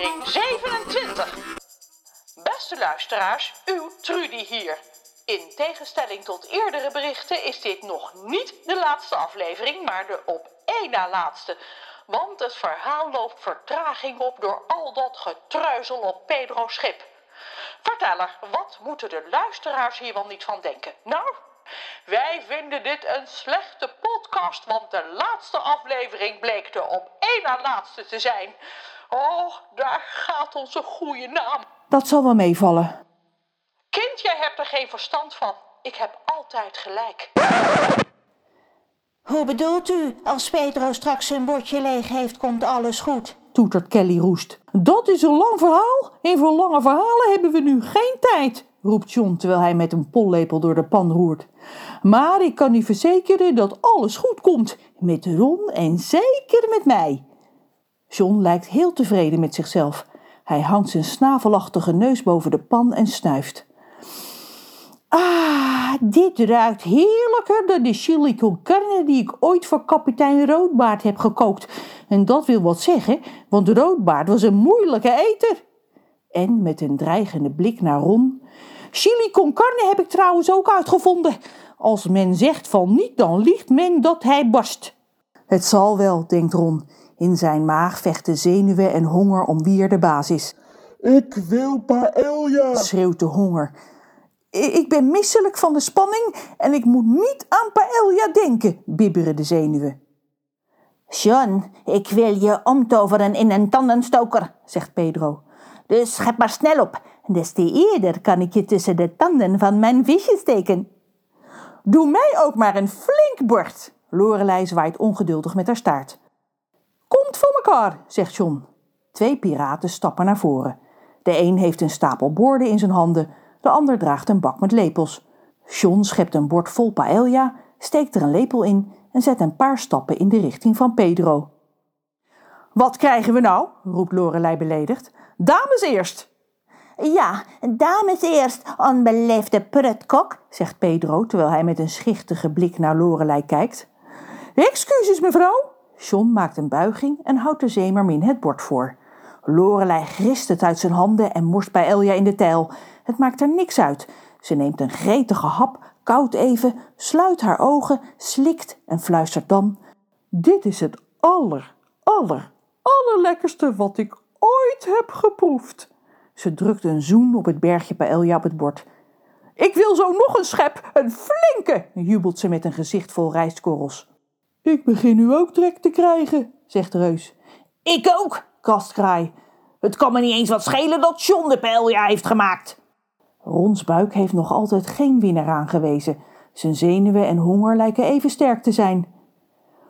aflevering 27. Beste luisteraars, uw Trudy hier. In tegenstelling tot eerdere berichten is dit nog niet de laatste aflevering, maar de op één na laatste. Want het verhaal loopt vertraging op door al dat getruizel op Pedro's schip. Verteller, wat moeten de luisteraars hier wel niet van denken? Nou, wij vinden dit een slechte podcast, want de laatste aflevering bleek de op één na laatste te zijn. Oh, daar gaat onze goede naam. Dat zal wel meevallen. Kind, jij hebt er geen verstand van. Ik heb altijd gelijk. Hoe bedoelt u? Als Pedro straks zijn bordje leeg heeft, komt alles goed. Toetert Kelly roest. Dat is een lang verhaal. En voor lange verhalen hebben we nu geen tijd, roept John terwijl hij met een pollepel door de pan roert. Maar ik kan u verzekeren dat alles goed komt. Met Ron en zeker met mij. John lijkt heel tevreden met zichzelf. Hij hangt zijn snavelachtige neus boven de pan en snuift. Ah, dit ruikt heerlijker dan de chili con carne die ik ooit voor kapitein Roodbaard heb gekookt. En dat wil wat zeggen, want Roodbaard was een moeilijke eter. En met een dreigende blik naar Ron. Chili con carne heb ik trouwens ook uitgevonden. Als men zegt van niet, dan liegt men dat hij barst. Het zal wel, denkt Ron. In zijn maag vechten zenuwen en honger om wie er de baas is. Ik wil paella! schreeuwt de honger. Ik ben misselijk van de spanning en ik moet niet aan paella denken, bibberen de zenuwen. John, ik wil je omtoveren in een tandenstoker, zegt Pedro. Dus schep maar snel op. Des te eerder kan ik je tussen de tanden van mijn visje steken. Doe mij ook maar een flink bord. Lorelei zwaait ongeduldig met haar staart. Komt voor mekaar, zegt John. Twee piraten stappen naar voren. De een heeft een stapel borden in zijn handen, de ander draagt een bak met lepels. John schept een bord vol paella, steekt er een lepel in en zet een paar stappen in de richting van Pedro. Wat krijgen we nou? roept Lorelei beledigd. Dames eerst! Ja, dames eerst, onbeleefde prutkok, zegt Pedro terwijl hij met een schichtige blik naar Lorelei kijkt. Excuses, mevrouw. John maakt een buiging en houdt de zeemermin het bord voor. Lorelei grist het uit zijn handen en morst bij Elja in de tijl. Het maakt er niks uit. Ze neemt een gretige hap, koudt even, sluit haar ogen, slikt en fluistert dan... Dit is het aller, aller, allerlekkerste wat ik ooit heb geproefd. Ze drukt een zoen op het bergje paella op het bord. Ik wil zo nog een schep, een flinke, jubelt ze met een gezicht vol rijstkorrels. Ik begin nu ook trek te krijgen, zegt Reus. Ik ook, kast Kraai. Het kan me niet eens wat schelen dat John de paella heeft gemaakt. Rons buik heeft nog altijd geen winnaar aangewezen. Zijn zenuwen en honger lijken even sterk te zijn.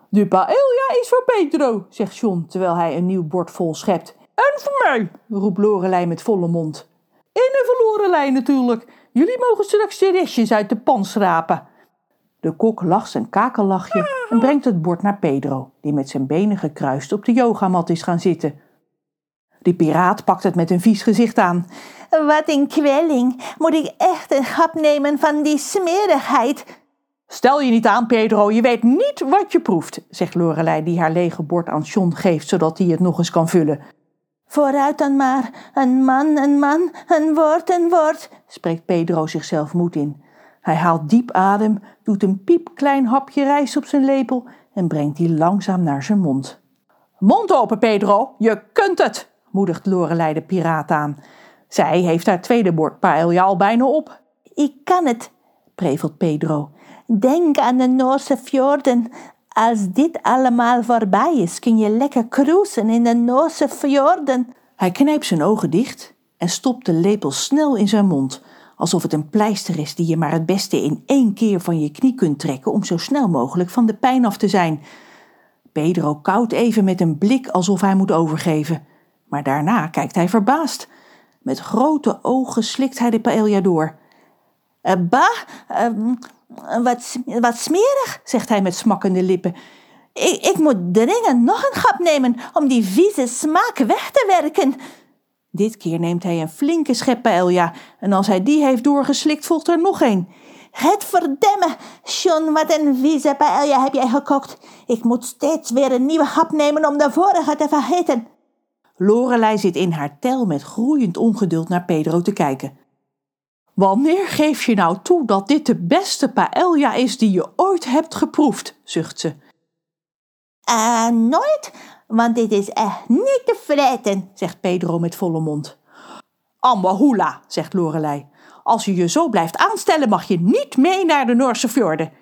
De paella is voor Pedro, zegt John terwijl hij een nieuw bord vol schept. En voor mij, roept Lorelei met volle mond. En een verloren lijn natuurlijk. Jullie mogen straks de restjes uit de pan schrapen. De kok lacht zijn kakellachje en brengt het bord naar Pedro, die met zijn benen gekruist op de yogamat is gaan zitten. Die piraat pakt het met een vies gezicht aan. Wat een kwelling. Moet ik echt een hap nemen van die smerigheid? Stel je niet aan, Pedro, je weet niet wat je proeft, zegt Lorelei die haar lege bord aan John geeft, zodat hij het nog eens kan vullen. Vooruit dan maar. Een man, een man, een woord, een woord, spreekt Pedro zichzelf moed in. Hij haalt diep adem, doet een piepklein hapje rijst op zijn lepel en brengt die langzaam naar zijn mond. Mond open, Pedro, je kunt het, moedigt Lorelei de piraat aan. Zij heeft haar tweede bord paella al bijna op. Ik kan het, prevelt Pedro. Denk aan de Noorse fjorden. Als dit allemaal voorbij is, kun je lekker cruisen in de Noorse fjorden. Hij knijpt zijn ogen dicht en stopt de lepel snel in zijn mond, alsof het een pleister is die je maar het beste in één keer van je knie kunt trekken om zo snel mogelijk van de pijn af te zijn. Pedro koudt even met een blik alsof hij moet overgeven, maar daarna kijkt hij verbaasd. Met grote ogen slikt hij de paella door. Uh, bah, uh, wat, wat smerig, zegt hij met smakkende lippen. Ik, ik moet dringend nog een grap nemen om die vieze smaak weg te werken. Dit keer neemt hij een flinke schep paella en als hij die heeft doorgeslikt volgt er nog een. Het verdemme, John, wat een vieze paella heb jij gekookt. Ik moet steeds weer een nieuwe hap nemen om de vorige te vergeten. Lorelei zit in haar tel met groeiend ongeduld naar Pedro te kijken. Wanneer geef je nou toe dat dit de beste paella is die je ooit hebt geproefd? zucht ze. Uh, nooit, want dit is echt niet te vreten, zegt Pedro met volle mond. Ambahula, zegt Lorelei. Als je je zo blijft aanstellen, mag je niet mee naar de Noorse fjorden.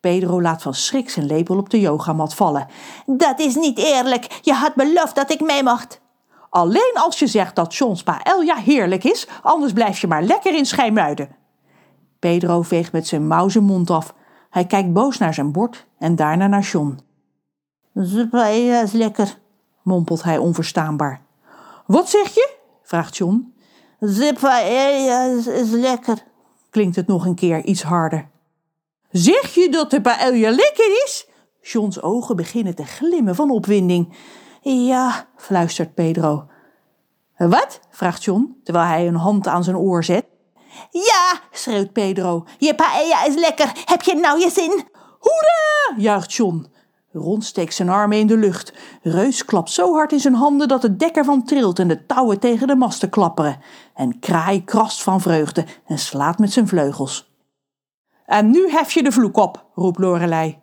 Pedro laat van schrik zijn lepel op de yogamat vallen. Dat is niet eerlijk. Je had beloofd dat ik mee mocht. Alleen als je zegt dat Johns paella heerlijk is, anders blijf je maar lekker in Schijmuiden. Pedro veegt met zijn mouw zijn mond af. Hij kijkt boos naar zijn bord en daarna naar John. De paella is lekker, mompelt hij onverstaanbaar. Wat zeg je? vraagt John. De paella is, is lekker, klinkt het nog een keer iets harder. Zeg je dat de paella lekker is? Johns ogen beginnen te glimmen van opwinding. Ja, fluistert Pedro. Wat? vraagt John, terwijl hij een hand aan zijn oor zet. Ja, schreeuwt Pedro. Je paella is lekker. Heb je nou je zin? Hoera! juicht John. Ron steekt zijn armen in de lucht. Reus klapt zo hard in zijn handen dat het dek ervan trilt en de touwen tegen de masten klapperen. En Kraai krast van vreugde en slaat met zijn vleugels. En nu hef je de vloek op, roept Lorelei.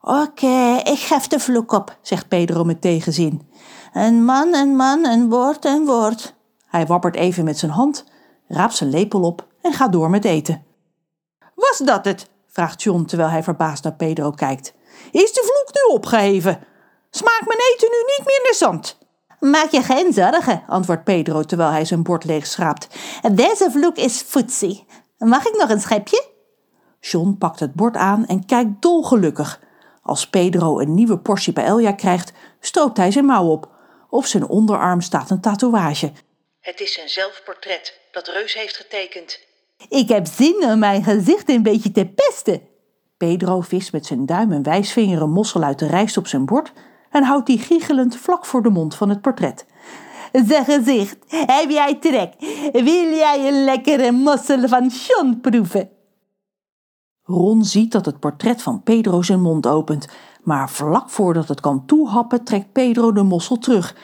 Oké, ik hef de vloek op, zegt Pedro met tegenzin. Een man, een man, een woord, een woord. Hij wappert even met zijn hand, raapt zijn lepel op en gaat door met eten. Was dat het? vraagt John terwijl hij verbaasd naar Pedro kijkt. Is de vloek nu opgeheven? Smaakt mijn eten nu niet meer naar zand? Maak je geen zorgen, antwoordt Pedro terwijl hij zijn bord leeg schraapt. Deze vloek is foetsie. Mag ik nog een schepje? John pakt het bord aan en kijkt dolgelukkig. Als Pedro een nieuwe portie paella krijgt, stroopt hij zijn mouw op. Op zijn onderarm staat een tatoeage. Het is zijn zelfportret dat Reus heeft getekend. Ik heb zin om mijn gezicht een beetje te pesten. Pedro vist met zijn duim en wijsvinger een mossel uit de rijst op zijn bord en houdt die giechelend vlak voor de mond van het portret. Zeg gezicht, heb jij trek? Wil jij een lekkere mossel van John proeven? Ron ziet dat het portret van Pedro zijn mond opent, maar vlak voordat het kan toehappen trekt Pedro de mossel terug.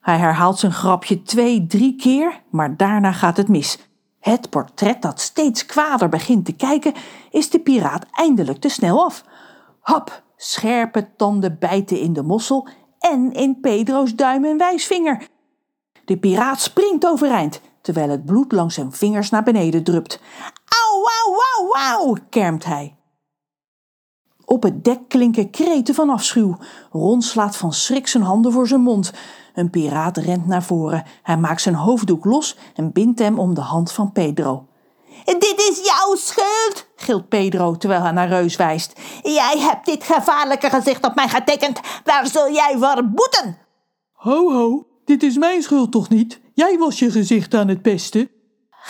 Hij herhaalt zijn grapje twee, drie keer, maar daarna gaat het mis. Het portret dat steeds kwader begint te kijken, is de piraat eindelijk te snel af. Hap, scherpe tanden bijten in de mossel en in Pedro's duim en wijsvinger. De piraat springt overeind, terwijl het bloed langs zijn vingers naar beneden drupt. Auw, auw, auw, auw, kermt hij. Op het dek klinken kreten van afschuw. Ron slaat van schrik zijn handen voor zijn mond. Een piraat rent naar voren. Hij maakt zijn hoofddoek los en bindt hem om de hand van Pedro. Dit is jouw schuld, gilt Pedro terwijl hij naar Reus wijst. Jij hebt dit gevaarlijke gezicht op mij getekend. Waar zul jij voor boeten? Ho, ho, dit is mijn schuld toch niet? Jij was je gezicht aan het pesten.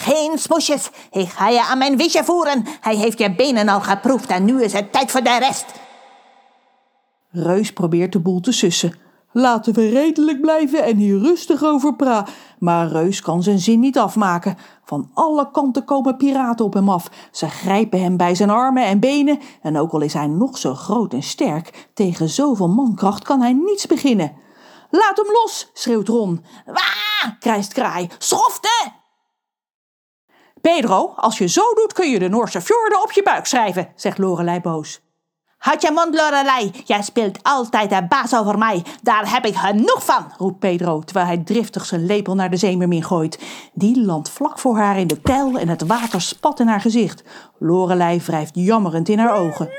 Geen smoesjes. Ik ga je aan mijn wisje voeren. Hij heeft je benen al geproefd en nu is het tijd voor de rest. Reus probeert de boel te sussen. Laten we redelijk blijven en hier rustig over praten. Maar Reus kan zijn zin niet afmaken. Van alle kanten komen piraten op hem af. Ze grijpen hem bij zijn armen en benen. En ook al is hij nog zo groot en sterk, tegen zoveel mankracht kan hij niets beginnen. Laat hem los, schreeuwt Ron. Waa, krijst Kraai. Schofte! Pedro, als je zo doet kun je de Noorse fjorden op je buik schrijven, zegt Lorelei boos. Houd je mond, Lorelei. Jij speelt altijd de baas over mij. Daar heb ik genoeg van, roept Pedro, terwijl hij driftig zijn lepel naar de zeemermin gooit. Die landt vlak voor haar in de tijl en het water spat in haar gezicht. Lorelei wrijft jammerend in haar ogen.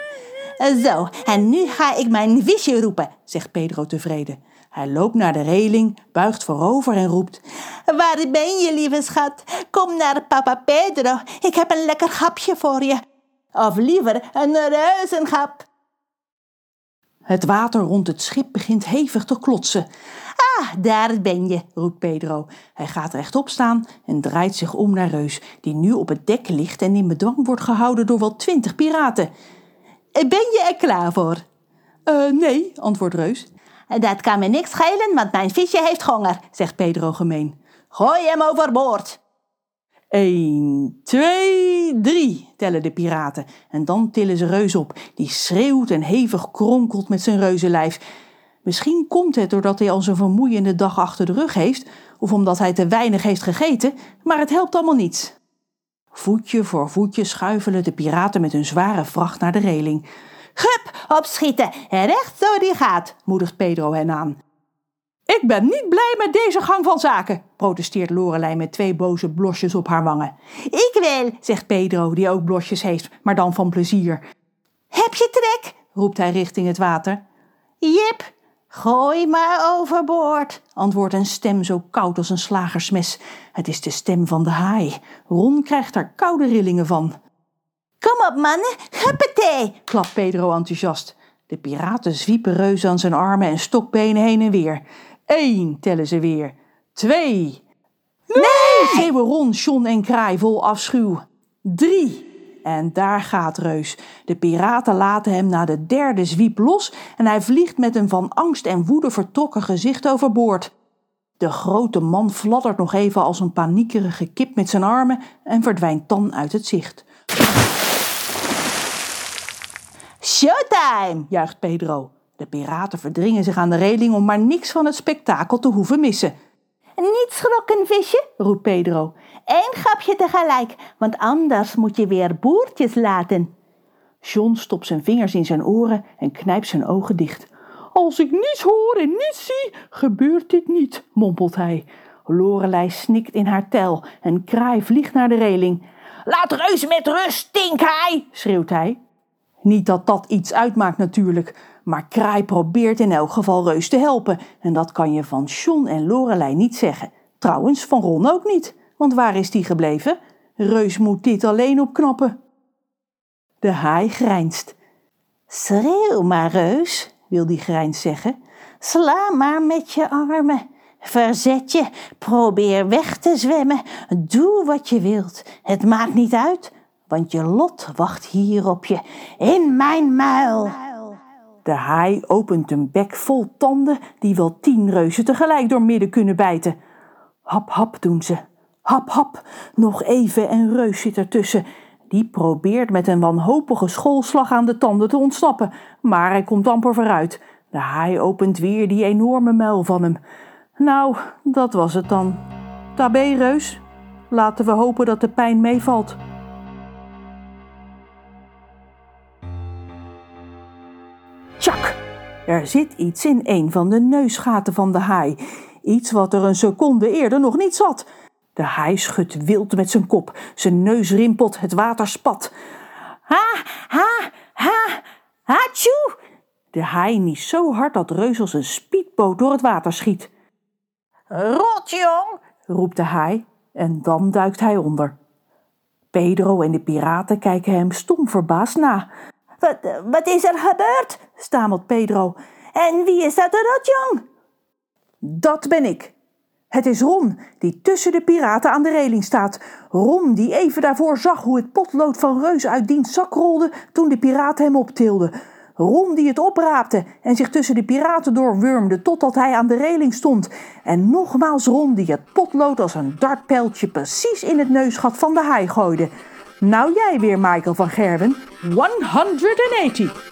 Zo, en nu ga ik mijn visje roepen, zegt Pedro tevreden. Hij loopt naar de reling, buigt voorover en roept... Waar ben je, lieve schat? Kom naar papa Pedro. Ik heb een lekker hapje voor je. Of liever een reuzenhap. Het water rond het schip begint hevig te klotsen. Ah, daar ben je, roept Pedro. Hij gaat rechtop staan en draait zich om naar Reus, die nu op het dek ligt en in bedwang wordt gehouden door wel twintig piraten. Ben je er klaar voor? Uh, nee, antwoordt Reus. Dat kan me niks schelen, want mijn visje heeft honger, zegt Pedro gemeen. Gooi hem overboord. Eén, twee, drie, tellen de piraten. En dan tillen ze Reus op, die schreeuwt en hevig kronkelt met zijn reuzenlijf. Misschien komt het doordat hij al zo'n vermoeiende dag achter de rug heeft, of omdat hij te weinig heeft gegeten, maar het helpt allemaal niets. Voetje voor voetje schuifelen de piraten met hun zware vracht naar de reling. Hup, opschieten, recht door die gaat, moedigt Pedro hen aan. Ik ben niet blij met deze gang van zaken, protesteert Lorelei met twee boze blosjes op haar wangen. Ik wil, Zegt Pedro, die ook blosjes heeft, maar dan van plezier. heb je trek? Roept hij richting het water. Jip, gooi maar overboord. Antwoordt een stem zo koud als een slagersmes. Het is de stem van de haai. Ron krijgt er koude rillingen van. Op, mannen, huppatee. klapt Pedro enthousiast. De piraten zwiepen reus aan zijn armen en stokbenen heen en weer. Eén tellen ze weer. Twee. Nee! schreeuwen Ron, John en Kraai vol afschuw. Drie. En daar gaat Reus. De piraten laten hem na de derde zwiep los en hij vliegt met een van angst en woede vertrokken gezicht overboord. De grote man fladdert nog even als een paniekerige kip met zijn armen en verdwijnt dan uit het zicht. Showtime. juicht Pedro. De piraten verdringen zich aan de reling om maar niks van het spektakel te hoeven missen. Niet schrokken, visje, roept Pedro. Eén grapje tegelijk, want anders moet je weer boertjes laten. John stopt zijn vingers in zijn oren en knijpt zijn ogen dicht. Als ik niets hoor en niets zie, gebeurt dit niet, mompelt hij. Lorelei snikt in haar tel en Kraai vliegt naar de reling. Laat Reus met rust, stinkhaai, schreeuwt hij. Niet dat dat iets uitmaakt natuurlijk, maar Kraai probeert in elk geval Reus te helpen. En dat kan je van John en Lorelei niet zeggen. Trouwens, van Ron ook niet, want waar is die gebleven? Reus moet dit alleen opknappen. De haai grijnst. Schreeuw maar, reus, wil die grijns zeggen. Sla maar met je armen. Verzet je, probeer weg te zwemmen. Doe wat je wilt. Het maakt niet uit, want je lot wacht hier op je, in mijn muil. De haai opent een bek vol tanden die wel tien reuzen tegelijk door midden kunnen bijten. Hap, hap doen ze. Hap, hap. Nog even en reus zit ertussen. Die probeert met een wanhopige schoolslag aan de tanden te ontsnappen, maar hij komt amper vooruit. De haai opent weer die enorme muil van hem. Nou, dat was het dan. Tabé, reus. Laten we hopen dat de pijn meevalt. Er zit iets in een van de neusgaten van de haai. Iets wat er een seconde eerder nog niet zat. De haai schudt wild met zijn kop. Zijn neus rimpelt, het water spat. Ha, ha, ha, hatsjoe. De haai niest zo hard dat Reus als een speedboot door het water schiet. Rot, jong. roept de haai en dan duikt hij onder. Pedro en de piraten kijken hem stom verbaasd na. Wat, wat is er gebeurd? Stamelt Pedro. En wie is dat rotjong? Dat ben ik. Het is Ron, die tussen de piraten aan de reling staat. Ron, die even daarvoor zag hoe het potlood van Reus uit diens zak rolde toen de piraten hem optilden. Ron die het opraapte en zich tussen de piraten doorwurmde totdat hij aan de reling stond. En nogmaals Ron die het potlood als een dartpijltje precies in het neusgat van de haai gooide. Nou jij weer, Michael van Gerwen. 180.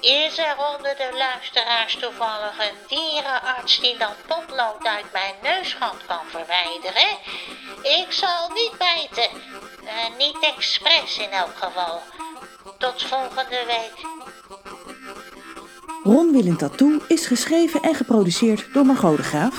Is er onder de luisteraars toevallig een dierenarts die dat potlood uit mijn neusgat kan verwijderen? Ik zal niet bijten. Eh, niet expres in elk geval. Tot volgende week. Ron Willem Tattoo is geschreven en geproduceerd door Margot de Graaf.